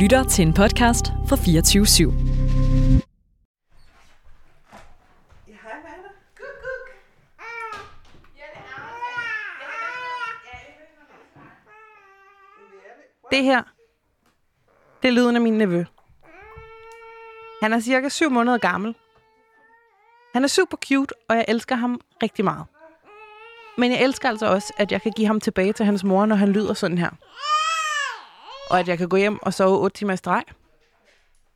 lytter til en podcast fra 24 /7. Det her, det er lyden af min nevø. Han er cirka 7 måneder gammel. Han er super cute, og jeg elsker ham rigtig meget. Men jeg elsker altså også, at jeg kan give ham tilbage til hans mor, når han lyder sådan her. Og at jeg kan gå hjem og sove 8 timer i streg.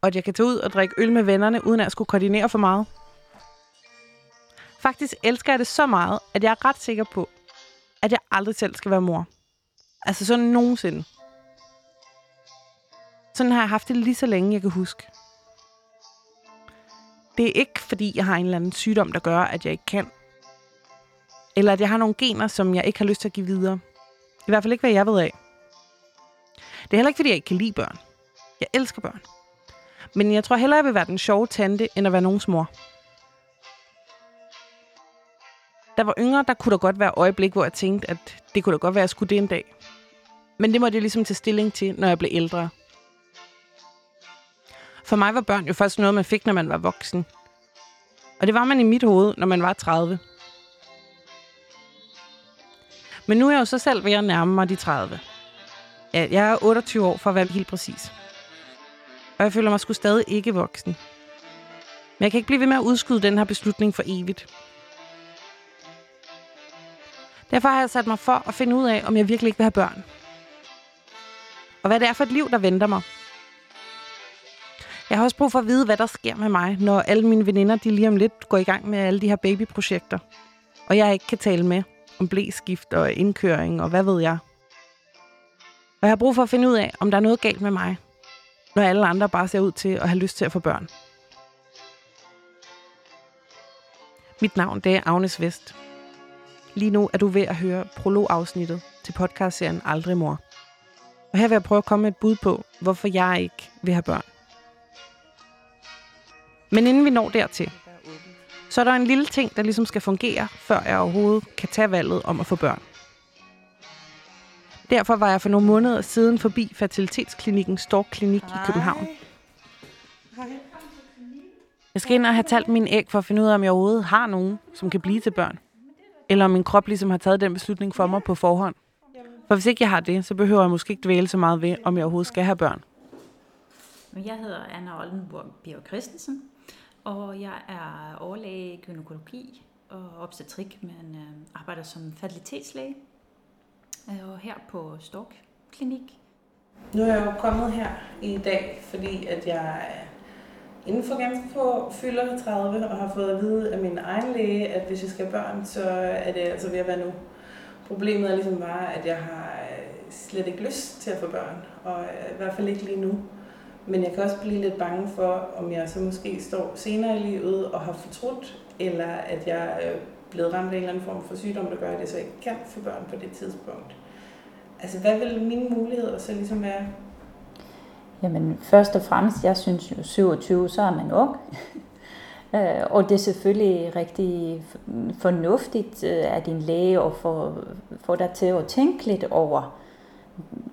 Og at jeg kan tage ud og drikke øl med vennerne, uden at skulle koordinere for meget. Faktisk elsker jeg det så meget, at jeg er ret sikker på, at jeg aldrig selv skal være mor. Altså sådan nogensinde. Sådan har jeg haft det lige så længe, jeg kan huske. Det er ikke, fordi jeg har en eller anden sygdom, der gør, at jeg ikke kan. Eller at jeg har nogle gener, som jeg ikke har lyst til at give videre. I hvert fald ikke, hvad jeg ved af. Det er heller ikke, fordi jeg ikke kan lide børn. Jeg elsker børn. Men jeg tror hellere, jeg vil være den sjove tante, end at være nogens mor. Da jeg var yngre, der kunne der godt være øjeblik, hvor jeg tænkte, at det kunne da godt være, at jeg skulle det en dag. Men det måtte jeg ligesom tage stilling til, når jeg blev ældre. For mig var børn jo først noget, man fik, når man var voksen. Og det var man i mit hoved, når man var 30. Men nu er jeg jo så selv ved at nærme mig de 30. Ja, jeg er 28 år for at være helt præcis. Og jeg føler mig sgu stadig ikke voksen. Men jeg kan ikke blive ved med at udskyde den her beslutning for evigt. Derfor har jeg sat mig for at finde ud af, om jeg virkelig ikke vil have børn. Og hvad det er for et liv, der venter mig. Jeg har også brug for at vide, hvad der sker med mig, når alle mine veninder de lige om lidt går i gang med alle de her babyprojekter. Og jeg ikke kan tale med om blæskift og indkøring og hvad ved jeg. Og jeg har brug for at finde ud af, om der er noget galt med mig, når alle andre bare ser ud til at have lyst til at få børn. Mit navn det er Agnes Vest. Lige nu er du ved at høre prologafsnittet til podcastserien Aldrig Mor. Og her vil jeg prøve at komme med et bud på, hvorfor jeg ikke vil have børn. Men inden vi når dertil, så er der en lille ting, der ligesom skal fungere, før jeg overhovedet kan tage valget om at få børn. Derfor var jeg for nogle måneder siden forbi fertilitetsklinikken Stork Klinik i København. Jeg skal ind og have talt min æg for at finde ud af, om jeg overhovedet har nogen, som kan blive til børn. Eller om min krop ligesom har taget den beslutning for mig på forhånd. For hvis ikke jeg har det, så behøver jeg måske ikke dvæle så meget ved, om jeg overhovedet skal have børn. Jeg hedder Anna Oldenborg Bjerg Christensen, og jeg er overlæge i gynækologi og obstetrik, men øh, arbejder som fertilitetslæge. Øh, og her på Stork Klinik. Nu er jeg jo kommet her i dag, fordi at jeg inden for ganske få fylder 30 og har fået at vide af min egen læge, at hvis jeg skal have børn, så er det altså ved at være nu. Problemet er ligesom bare, at jeg har øh, slet ikke lyst til at få børn, og øh, i hvert fald ikke lige nu. Men jeg kan også blive lidt bange for, om jeg så måske står senere i livet og har fortrudt, eller at jeg øh, blevet ramt af en eller anden form for sygdom, der gør, at jeg så ikke kan få børn på det tidspunkt. Altså, hvad vil mine muligheder så ligesom være? Jamen, først og fremmest, jeg synes jo, 27, så er man ung. Øh, og det er selvfølgelig rigtig fornuftigt øh, af din læge at få, få dig til at tænke lidt over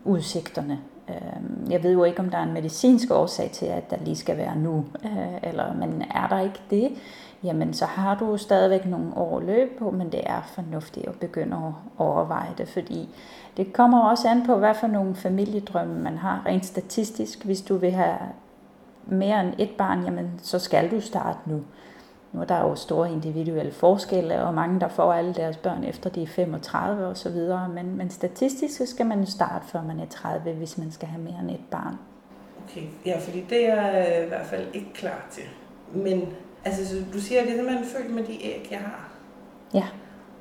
udsigterne. Øhm, jeg ved jo ikke, om der er en medicinsk årsag til, at der lige skal være nu, øh, eller, men er der ikke det, jamen så har du stadigvæk nogle år løb på, men det er fornuftigt at begynde at overveje det, fordi det kommer også an på, hvad for nogle familiedrømme man har rent statistisk. Hvis du vil have mere end et barn, jamen så skal du starte nu. Nu er der jo store individuelle forskelle, og mange, der får alle deres børn efter de er 35 og så videre. Men, men statistisk så skal man starte, før man er 30, hvis man skal have mere end et barn. Okay, ja, fordi det er jeg i hvert fald ikke klar til. Men altså, så du siger, at det er simpelthen født med de æg, jeg har? Ja.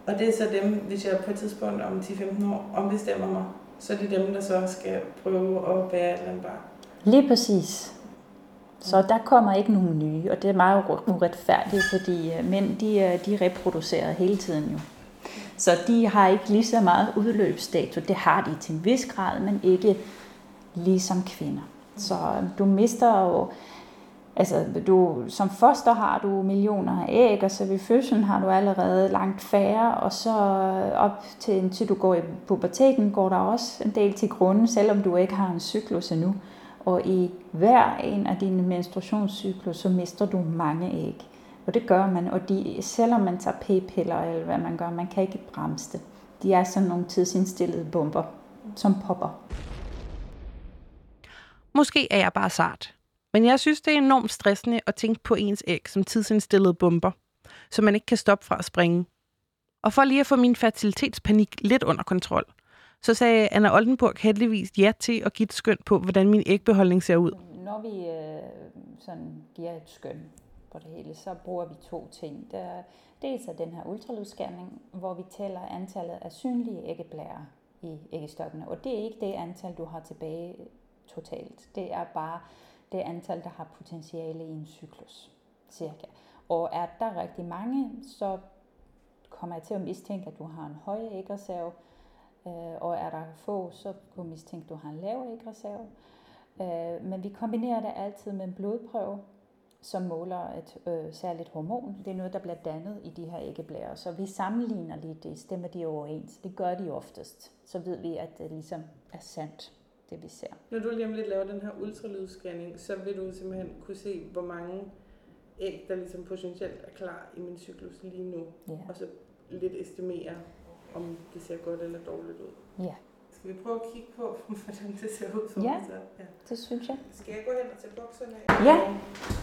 Og det er så dem, hvis jeg på et tidspunkt om 10-15 år ombestemmer mig, så er det dem, der så skal prøve at bære et eller andet barn? Lige præcis. Så der kommer ikke nogen nye, og det er meget uretfærdigt, fordi øh, mænd de, øh, de reproducerer hele tiden jo. Så de har ikke lige så meget udløbsdato. Det har de til en vis grad, men ikke ligesom kvinder. Så øh, du mister jo, altså du, som foster har du millioner af æg, og så ved fødslen har du allerede langt færre, og så op til, til du går i puberteten, går der også en del til grunden, selvom du ikke har en cyklus endnu. Og i hver en af dine menstruationscykler, så mister du mange æg. Og det gør man, og de, selvom man tager p-piller eller hvad man gør, man kan ikke bremse det. De er sådan nogle tidsindstillede bomber, som popper. Måske er jeg bare sart. Men jeg synes, det er enormt stressende at tænke på ens æg som tidsindstillede bomber, så man ikke kan stoppe fra at springe. Og for lige at få min fertilitetspanik lidt under kontrol, så sagde Anna Oldenburg heldigvis ja til at give et skøn på, hvordan min ægbeholdning ser ud. Når vi øh, sådan giver et skøn på det hele, så bruger vi to ting. Der er dels er den her ultralydsscanning, hvor vi tæller antallet af synlige æggeblærer i æggestokkene. Og det er ikke det antal, du har tilbage totalt. Det er bare det antal, der har potentiale i en cyklus, cirka. Og er der rigtig mange, så kommer jeg til at mistænke, at du har en høj ægreserve, og er der få, så du mistænke, du har en lav ægreserve. Øh, men vi kombinerer det altid med en blodprøve, som måler et øh, særligt hormon. Det er noget, der bliver dannet i de her æggeblærer. Så vi sammenligner lige det, stemmer de overens. Det gør de oftest. Så ved vi, at det ligesom er sandt, det vi ser. Når du lige om lidt laver den her ultralydsscanning, så vil du simpelthen kunne se, hvor mange æg, der ligesom potentielt er klar i min cyklus lige nu. Ja. Og så lidt estimere, om det ser godt eller dårligt ud. Ja, Skal vi prøve at kigge på, hvordan det ser ud for Ja. mig så? Ja. det synes jeg. Skal jeg gå hen og tage bukserne af? Ja.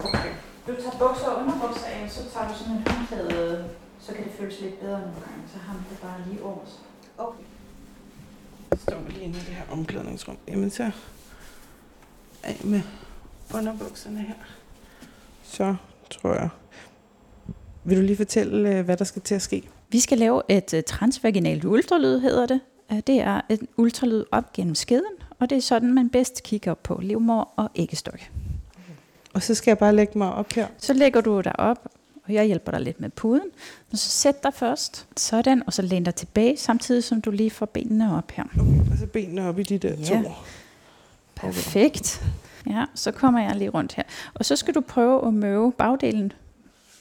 Okay. Du tager bukser og underbukser af, og så tager du sådan en håndklæde, så kan det føles lidt bedre nogle gange. Så har man det bare lige over sig. Okay. Så står vi lige inde i det her omklædningsrum. Jamen så af med underbukserne her. Så tror jeg. Vil du lige fortælle, øh, hvad der skal til at ske? Vi skal lave et uh, transvaginalt ultralyd, hedder det. Uh, det er et ultralyd op gennem skeden, og det er sådan, man bedst kigger på livmor og æggestok. Og så skal jeg bare lægge mig op her. Så lægger du dig op, og jeg hjælper dig lidt med puden. Og så sæt dig først, sådan, og så læn dig tilbage, samtidig som du lige får benene op her. Okay, og så benene op i de der to. Ja. Perfekt. Ja, så kommer jeg lige rundt her. Og så skal du prøve at møve bagdelen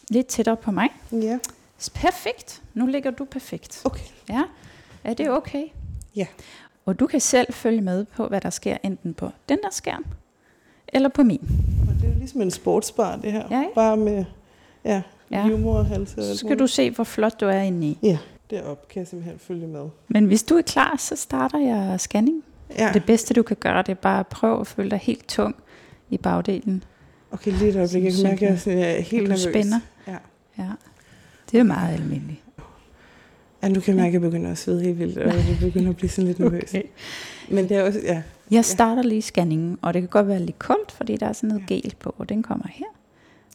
lidt tættere på mig. Ja. Perfekt. Nu ligger du perfekt. Okay. Ja, er det okay? Ja. Og du kan selv følge med på, hvad der sker enten på den der skærm, eller på min. Og det er jo ligesom en sportsbar, det her. Ja, ikke? Bare med ja, Ja. livmor og hals. Så skal du se, hvor flot du er inde i. Ja, derop kan jeg simpelthen følge med. Men hvis du er klar, så starter jeg scanning. Ja, Det bedste, du kan gøre, det er bare at prøve at føle dig helt tung i bagdelen. okay, lige et øjeblik. Jeg kan mærke, at jeg er helt nervøs. spænder. Ja. Ja, det er meget almindeligt. Ja, nu kan jeg mærke, at jeg begynder at svede helt vildt, og jeg begynder at blive sådan lidt nervøs. Okay. Men det er også, ja, Jeg starter lige scanningen, og det kan godt være lidt koldt, fordi der er sådan noget Ja. gel på, og den kommer her.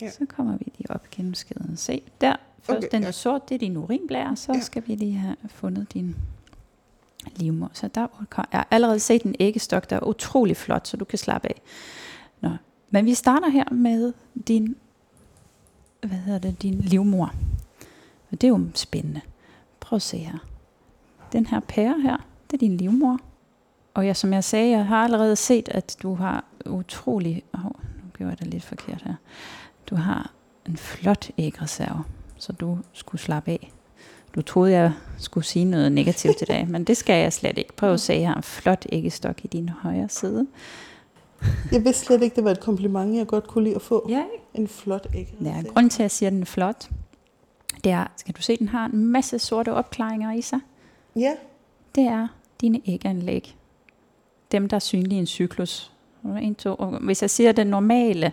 Ja. Så kommer vi lige op gennem skeden. Se, der. Først Okay, den er ja. sort, det er din urinblære, så Ja. skal vi lige have fundet din livmor. Så der har allerede set en æggestok, der er utrolig flot, så du kan slappe af. Nå. Men vi starter her med din, hvad hedder det, din livmor. Og det er jo spændende. Prøv at se her. Den her pære her, det er din livmor. Og jeg, som jeg sagde, jeg har allerede set, at du har utrolig... Oh, nu gjorde jeg det lidt forkert her. Du har en flot ægreserve, så du skulle slappe af. Du troede, jeg skulle sige noget negativt i dag, men det skal jeg slet ikke. Prøv at se, jeg har en flot æggestok i din højre side. jeg vidste slet ikke, det var et kompliment, jeg godt kunne lide at få. Ja, En flot æg. ja grunden til, at jeg siger, at den er flot, det er, skal du se, den har en masse sorte opklaringer i sig. Ja, det er dine æganlæg. Dem, der er synlige i en cyklus. En, to, og hvis jeg siger det normale,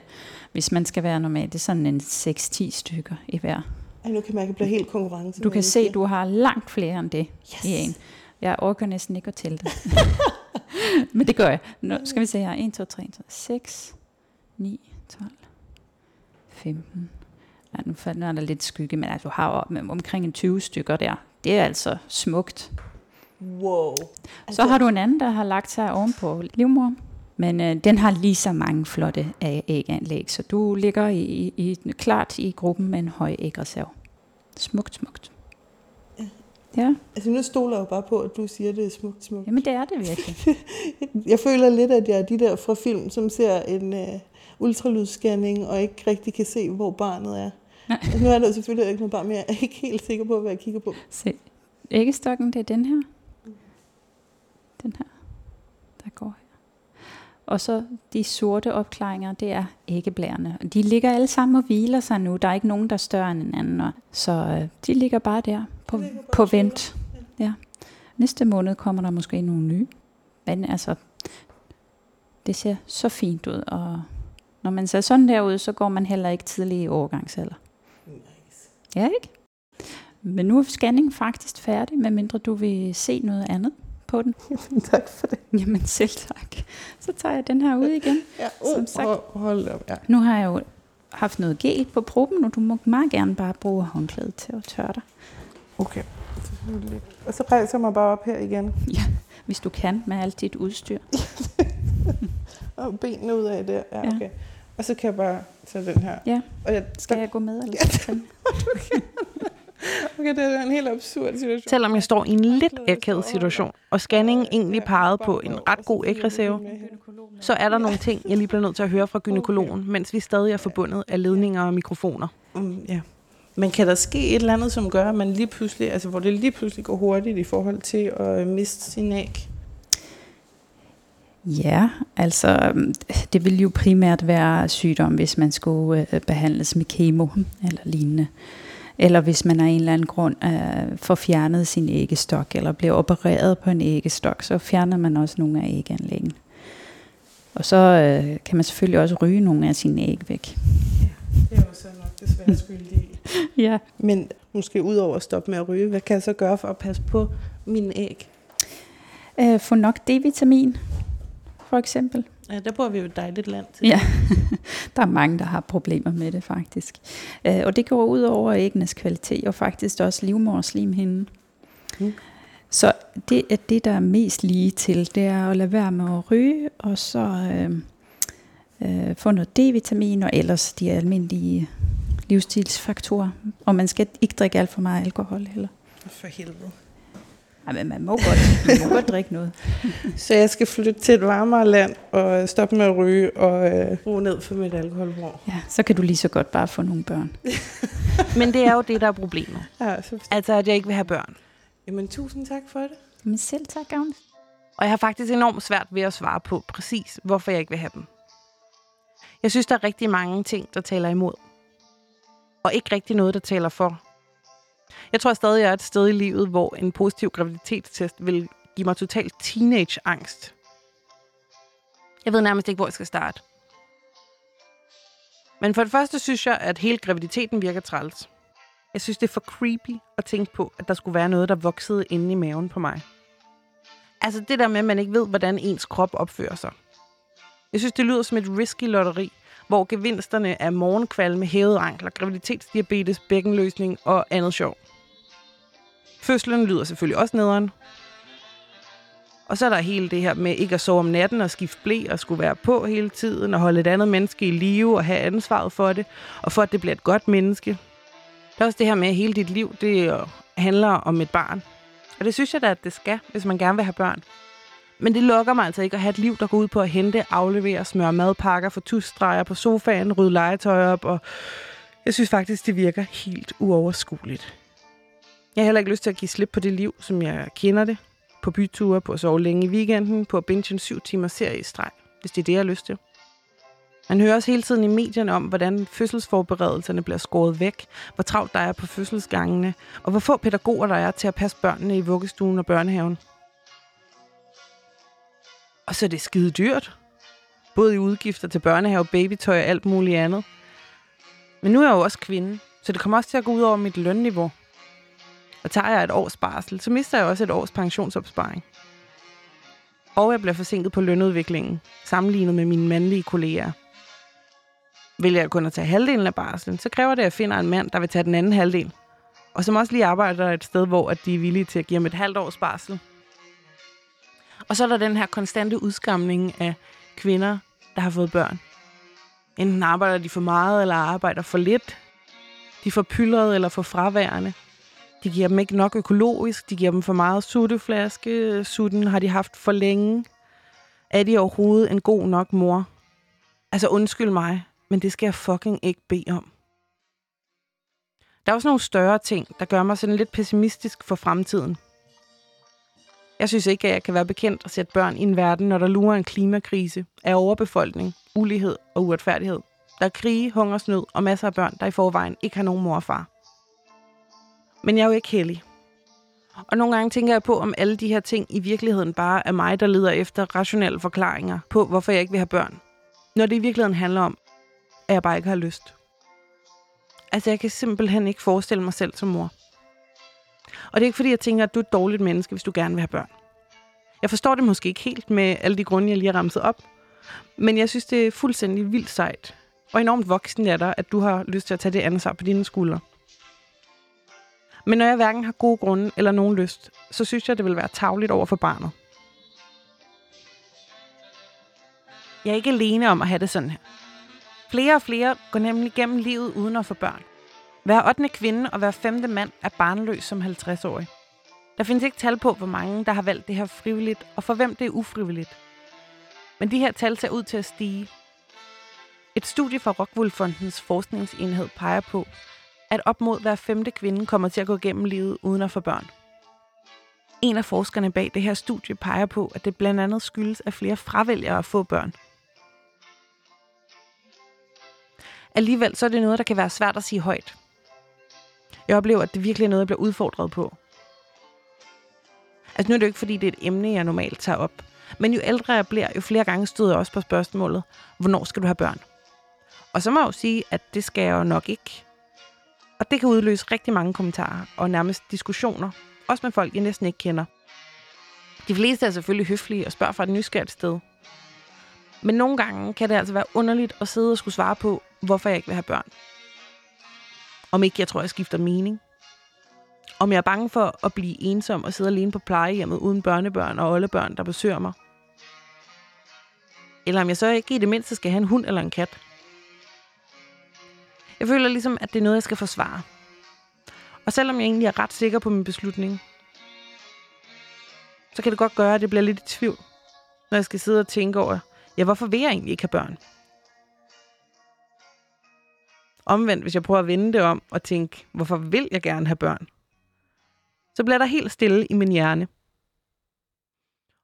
hvis man skal være normal, det er sådan en 6-10 stykker i hver. Ej, nu kan at jeg bliver helt konkurrence. Du kan se, at du har langt flere end det yes. i en. Jeg orker næsten ikke at tælle det. Men det gør jeg. Nu skal vi se her. 1, 2, 3, 4, 6, 9, 12, 15. Ja, nu er der lidt skygge, men altså, du har omkring en 20 stykker der. Det er altså smukt. Wow. Så har du en anden, der har lagt sig ovenpå livmor. Men øh, den har lige så mange flotte æganlæg, så du ligger i, i, i, klart i gruppen med en høj ægreserv. Smukt, smukt. Ja. Ja, Altså, nu stoler jeg jo bare på, at du siger, at det er smukt, smukt. jamen det er det virkelig. Jeg føler lidt, at jeg er de der fra film, som ser en uh, ultralydsscanning, og ikke rigtig kan se, hvor barnet er. Nej. Altså, nu er der selvfølgelig ikke noget barn, men jeg er ikke helt sikker på, hvad jeg kigger på. Se, æggestokken, det er den her. Den her, der går her. Og så de sorte opklaringer, det er æggeblærerne. De ligger alle sammen og hviler sig nu. Der er ikke nogen, der er større end en anden. Så øh, de ligger bare der på, bare på vent. Ja. Næste måned kommer der måske nogle nye. Men altså, det ser så fint ud. Og når man ser sådan der ud, så går man heller ikke tidlig i overgangsalder. Nice. Ja, ikke? Men nu er scanningen faktisk færdig, medmindre du vil se noget andet på den. Jamen, tak for det. Jamen selv tak. Så tager jeg den her ud igen. Ja, uh, som sagt. Hold op, ja. Nu har jeg jo haft noget gel på proben, og du må meget gerne bare bruge håndklædet til at tørre dig. Okay. Og så rejser mig bare op her igen. Ja, hvis du kan med alt dit udstyr. og benene ud af det. Ja, okay. Og så kan jeg bare tage den her. Ja. Og jeg, skal jeg gå med? Eller ja, okay. Okay, det er en helt absurd situation. Selvom jeg står i en lidt akavet situation, og scanningen egentlig pegede på en ret god ægreserve, så er der nogle ting, jeg lige bliver nødt til at høre fra gynekologen, mens vi stadig er forbundet af ledninger og mikrofoner. Mm, ja. Men kan der ske et eller andet, som gør, at man lige pludselig, altså hvor det lige pludselig går hurtigt i forhold til at miste sin æg? Ja, altså det vil jo primært være sygdom, hvis man skulle øh, behandles med kemo eller lignende. Eller hvis man af en eller anden grund øh, får fjernet sin æggestok, eller bliver opereret på en æggestok, så fjerner man også nogle af æganlæggen. Og så øh, kan man selvfølgelig også ryge nogle af sine æg væk. Ja, det er jo så nok desværre skyldig ja. Men måske ud over at stoppe med at ryge, hvad kan jeg så gøre for at passe på mine æg? Øh, få nok D-vitamin, for eksempel. Ja, der bor vi jo et dejligt land til. Ja, der er mange, der har problemer med det faktisk. Øh, og det går ud over æggenes kvalitet, og faktisk også livmorslimhinden. Mm. Så det er det, der er mest lige til, det er at lade være med at ryge, og så øh, øh, få noget D-vitamin, og ellers de almindelige livsstilsfaktorer. Og man skal ikke drikke alt for meget alkohol heller. For helvede. Men man må godt, man må godt drikke noget. så jeg skal flytte til et varmere land og stoppe med at ryge og øh, bruge ned for mit alkoholbrug. Ja, så kan du lige så godt bare få nogle børn. men det er jo det, der er problemet. Ja, så altså, at jeg ikke vil have børn. Jamen, tusind tak for det. Men selv tak, Agnes. Og jeg har faktisk enormt svært ved at svare på præcis, hvorfor jeg ikke vil have dem. Jeg synes, der er rigtig mange ting, der taler imod. Og ikke rigtig noget, der taler for. Jeg tror stadig, jeg er et sted i livet, hvor en positiv graviditetstest vil give mig total teenage-angst. Jeg ved nærmest ikke, hvor jeg skal starte. Men for det første synes jeg, at hele graviditeten virker træls. Jeg synes, det er for creepy at tænke på, at der skulle være noget, der voksede inde i maven på mig. Altså det der med, at man ikke ved, hvordan ens krop opfører sig. Jeg synes, det lyder som et risky lotteri, hvor gevinsterne er morgenkvalme, hævede ankler, graviditetsdiabetes, bækkenløsning og andet sjov. Fødslen lyder selvfølgelig også nederen. Og så er der hele det her med ikke at sove om natten og skifte blæ og skulle være på hele tiden og holde et andet menneske i live og have ansvaret for det, og for at det bliver et godt menneske. Der er også det her med, at hele dit liv det handler om et barn. Og det synes jeg da, at det skal, hvis man gerne vil have børn. Men det lokker mig altså ikke at have et liv, der går ud på at hente, aflevere, smøre madpakker, få tusstreger på sofaen, rydde legetøj op, og jeg synes faktisk, det virker helt uoverskueligt. Jeg har heller ikke lyst til at give slip på det liv, som jeg kender det. På byture, på at sove længe i weekenden, på at binge en syv timer serie i streg, hvis det er det, jeg har lyst til. Man hører også hele tiden i medierne om, hvordan fødselsforberedelserne bliver skåret væk, hvor travlt der er på fødselsgangene, og hvor få pædagoger der er til at passe børnene i vuggestuen og børnehaven. Og så er det skide dyrt. Både i udgifter til børnehave, babytøj og alt muligt andet. Men nu er jeg jo også kvinde, så det kommer også til at gå ud over mit lønniveau. Og tager jeg et års barsel, så mister jeg også et års pensionsopsparing. Og jeg bliver forsinket på lønudviklingen, sammenlignet med mine mandlige kolleger. Vælger jeg kun at tage halvdelen af barslen, så kræver det, at jeg finder en mand, der vil tage den anden halvdel. Og som også lige arbejder et sted, hvor at de er villige til at give ham et halvt års barsel. Og så er der den her konstante udskamning af kvinder, der har fået børn. Enten arbejder de for meget, eller arbejder for lidt. De får pyldret eller for fraværende. De giver dem ikke nok økologisk, de giver dem for meget sutteflaske, sutten har de haft for længe. Er de overhovedet en god nok mor? Altså undskyld mig, men det skal jeg fucking ikke bede om. Der er også nogle større ting, der gør mig sådan lidt pessimistisk for fremtiden. Jeg synes ikke, at jeg kan være bekendt at sætte børn i en verden, når der lurer en klimakrise af overbefolkning, ulighed og uretfærdighed. Der er krige, hungersnød og masser af børn, der i forvejen ikke har nogen mor og far. Men jeg er jo ikke heldig. Og nogle gange tænker jeg på, om alle de her ting i virkeligheden bare er mig, der leder efter rationelle forklaringer på, hvorfor jeg ikke vil have børn. Når det i virkeligheden handler om, at jeg bare ikke har lyst. Altså, jeg kan simpelthen ikke forestille mig selv som mor. Og det er ikke fordi, jeg tænker, at du er et dårligt menneske, hvis du gerne vil have børn. Jeg forstår det måske ikke helt med alle de grunde, jeg lige har ramset op. Men jeg synes, det er fuldstændig vildt sejt. Og enormt voksen af dig, at du har lyst til at tage det ansvar på dine skuldre. Men når jeg hverken har gode grunde eller nogen lyst, så synes jeg, det vil være tavligt over for barnet. Jeg er ikke alene om at have det sådan her. Flere og flere går nemlig gennem livet uden at få børn. Hver 8. kvinde og hver femte mand er barnløs som 50-årig. Der findes ikke tal på, hvor mange, der har valgt det her frivilligt, og for hvem det er ufrivilligt. Men de her tal ser ud til at stige. Et studie fra Rockwool Fondens forskningsenhed peger på, at op mod hver femte kvinde kommer til at gå gennem livet uden at få børn. En af forskerne bag det her studie peger på, at det blandt andet skyldes, at flere fravælger at få børn. Alligevel så er det noget, der kan være svært at sige højt. Jeg oplever, at det virkelig er noget, jeg bliver udfordret på. Altså nu er det jo ikke, fordi det er et emne, jeg normalt tager op. Men jo ældre jeg bliver, jo flere gange støder jeg også på spørgsmålet, hvornår skal du have børn? Og så må jeg jo sige, at det skal jeg jo nok ikke. Og det kan udløse rigtig mange kommentarer og nærmest diskussioner, også med folk, jeg næsten ikke kender. De fleste er selvfølgelig høflige og spørger fra et nysgerrigt sted. Men nogle gange kan det altså være underligt at sidde og skulle svare på, hvorfor jeg ikke vil have børn. Om ikke jeg tror, jeg skifter mening. Om jeg er bange for at blive ensom og sidde alene på plejehjemmet uden børnebørn og oldebørn, der besøger mig. Eller om jeg så ikke i det mindste skal have en hund eller en kat. Jeg føler ligesom, at det er noget, jeg skal forsvare. Og selvom jeg egentlig er ret sikker på min beslutning, så kan det godt gøre, at det bliver lidt i tvivl, når jeg skal sidde og tænke over, ja, hvorfor vil jeg egentlig ikke have børn? Omvendt, hvis jeg prøver at vende det om og tænke, hvorfor vil jeg gerne have børn? Så bliver der helt stille i min hjerne.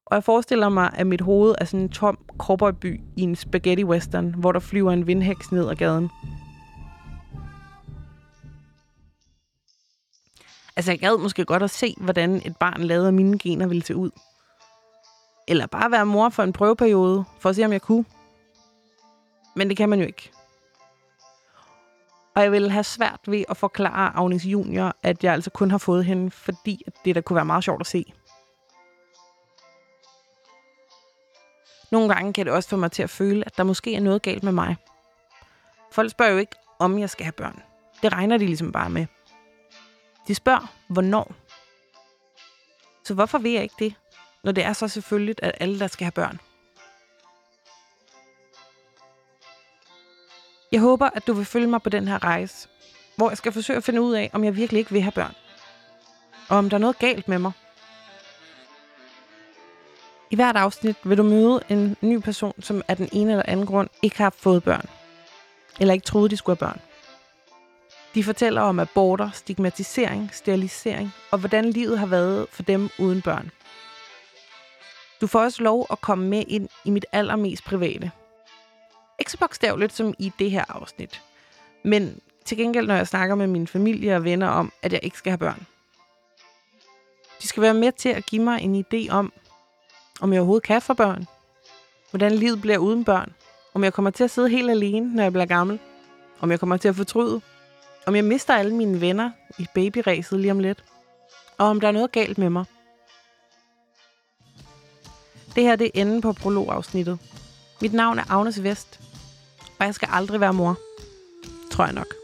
Og jeg forestiller mig, at mit hoved er sådan en tom cowboyby i en spaghetti western, hvor der flyver en vindhæks ned ad gaden. Altså, jeg gad måske godt at se, hvordan et barn lavet af mine gener ville se ud. Eller bare være mor for en prøveperiode, for at se, om jeg kunne. Men det kan man jo ikke. Og jeg vil have svært ved at forklare Agnes Junior, at jeg altså kun har fået hende, fordi det der kunne være meget sjovt at se. Nogle gange kan det også få mig til at føle, at der måske er noget galt med mig. Folk spørger jo ikke, om jeg skal have børn. Det regner de ligesom bare med. De spørger, hvornår. Så hvorfor vil jeg ikke det, når det er så selvfølgeligt, at alle, der skal have børn? Jeg håber, at du vil følge mig på den her rejse, hvor jeg skal forsøge at finde ud af, om jeg virkelig ikke vil have børn. Og om der er noget galt med mig. I hvert afsnit vil du møde en ny person, som af den ene eller anden grund ikke har fået børn. Eller ikke troede, de skulle have børn. De fortæller om aborter, stigmatisering, sterilisering og hvordan livet har været for dem uden børn. Du får også lov at komme med ind i mit allermest private. Ikke så bogstaveligt som i det her afsnit. Men til gengæld, når jeg snakker med min familie og venner om, at jeg ikke skal have børn. De skal være med til at give mig en idé om, om jeg overhovedet kan få børn. Hvordan livet bliver uden børn. Om jeg kommer til at sidde helt alene, når jeg bliver gammel. Om jeg kommer til at fortryde. Om jeg mister alle mine venner i babyræset lige om lidt. Og om der er noget galt med mig. Det her det er enden på prologafsnittet. Mit navn er Agnes Vest, og jeg skal aldrig være mor. Tror jeg nok.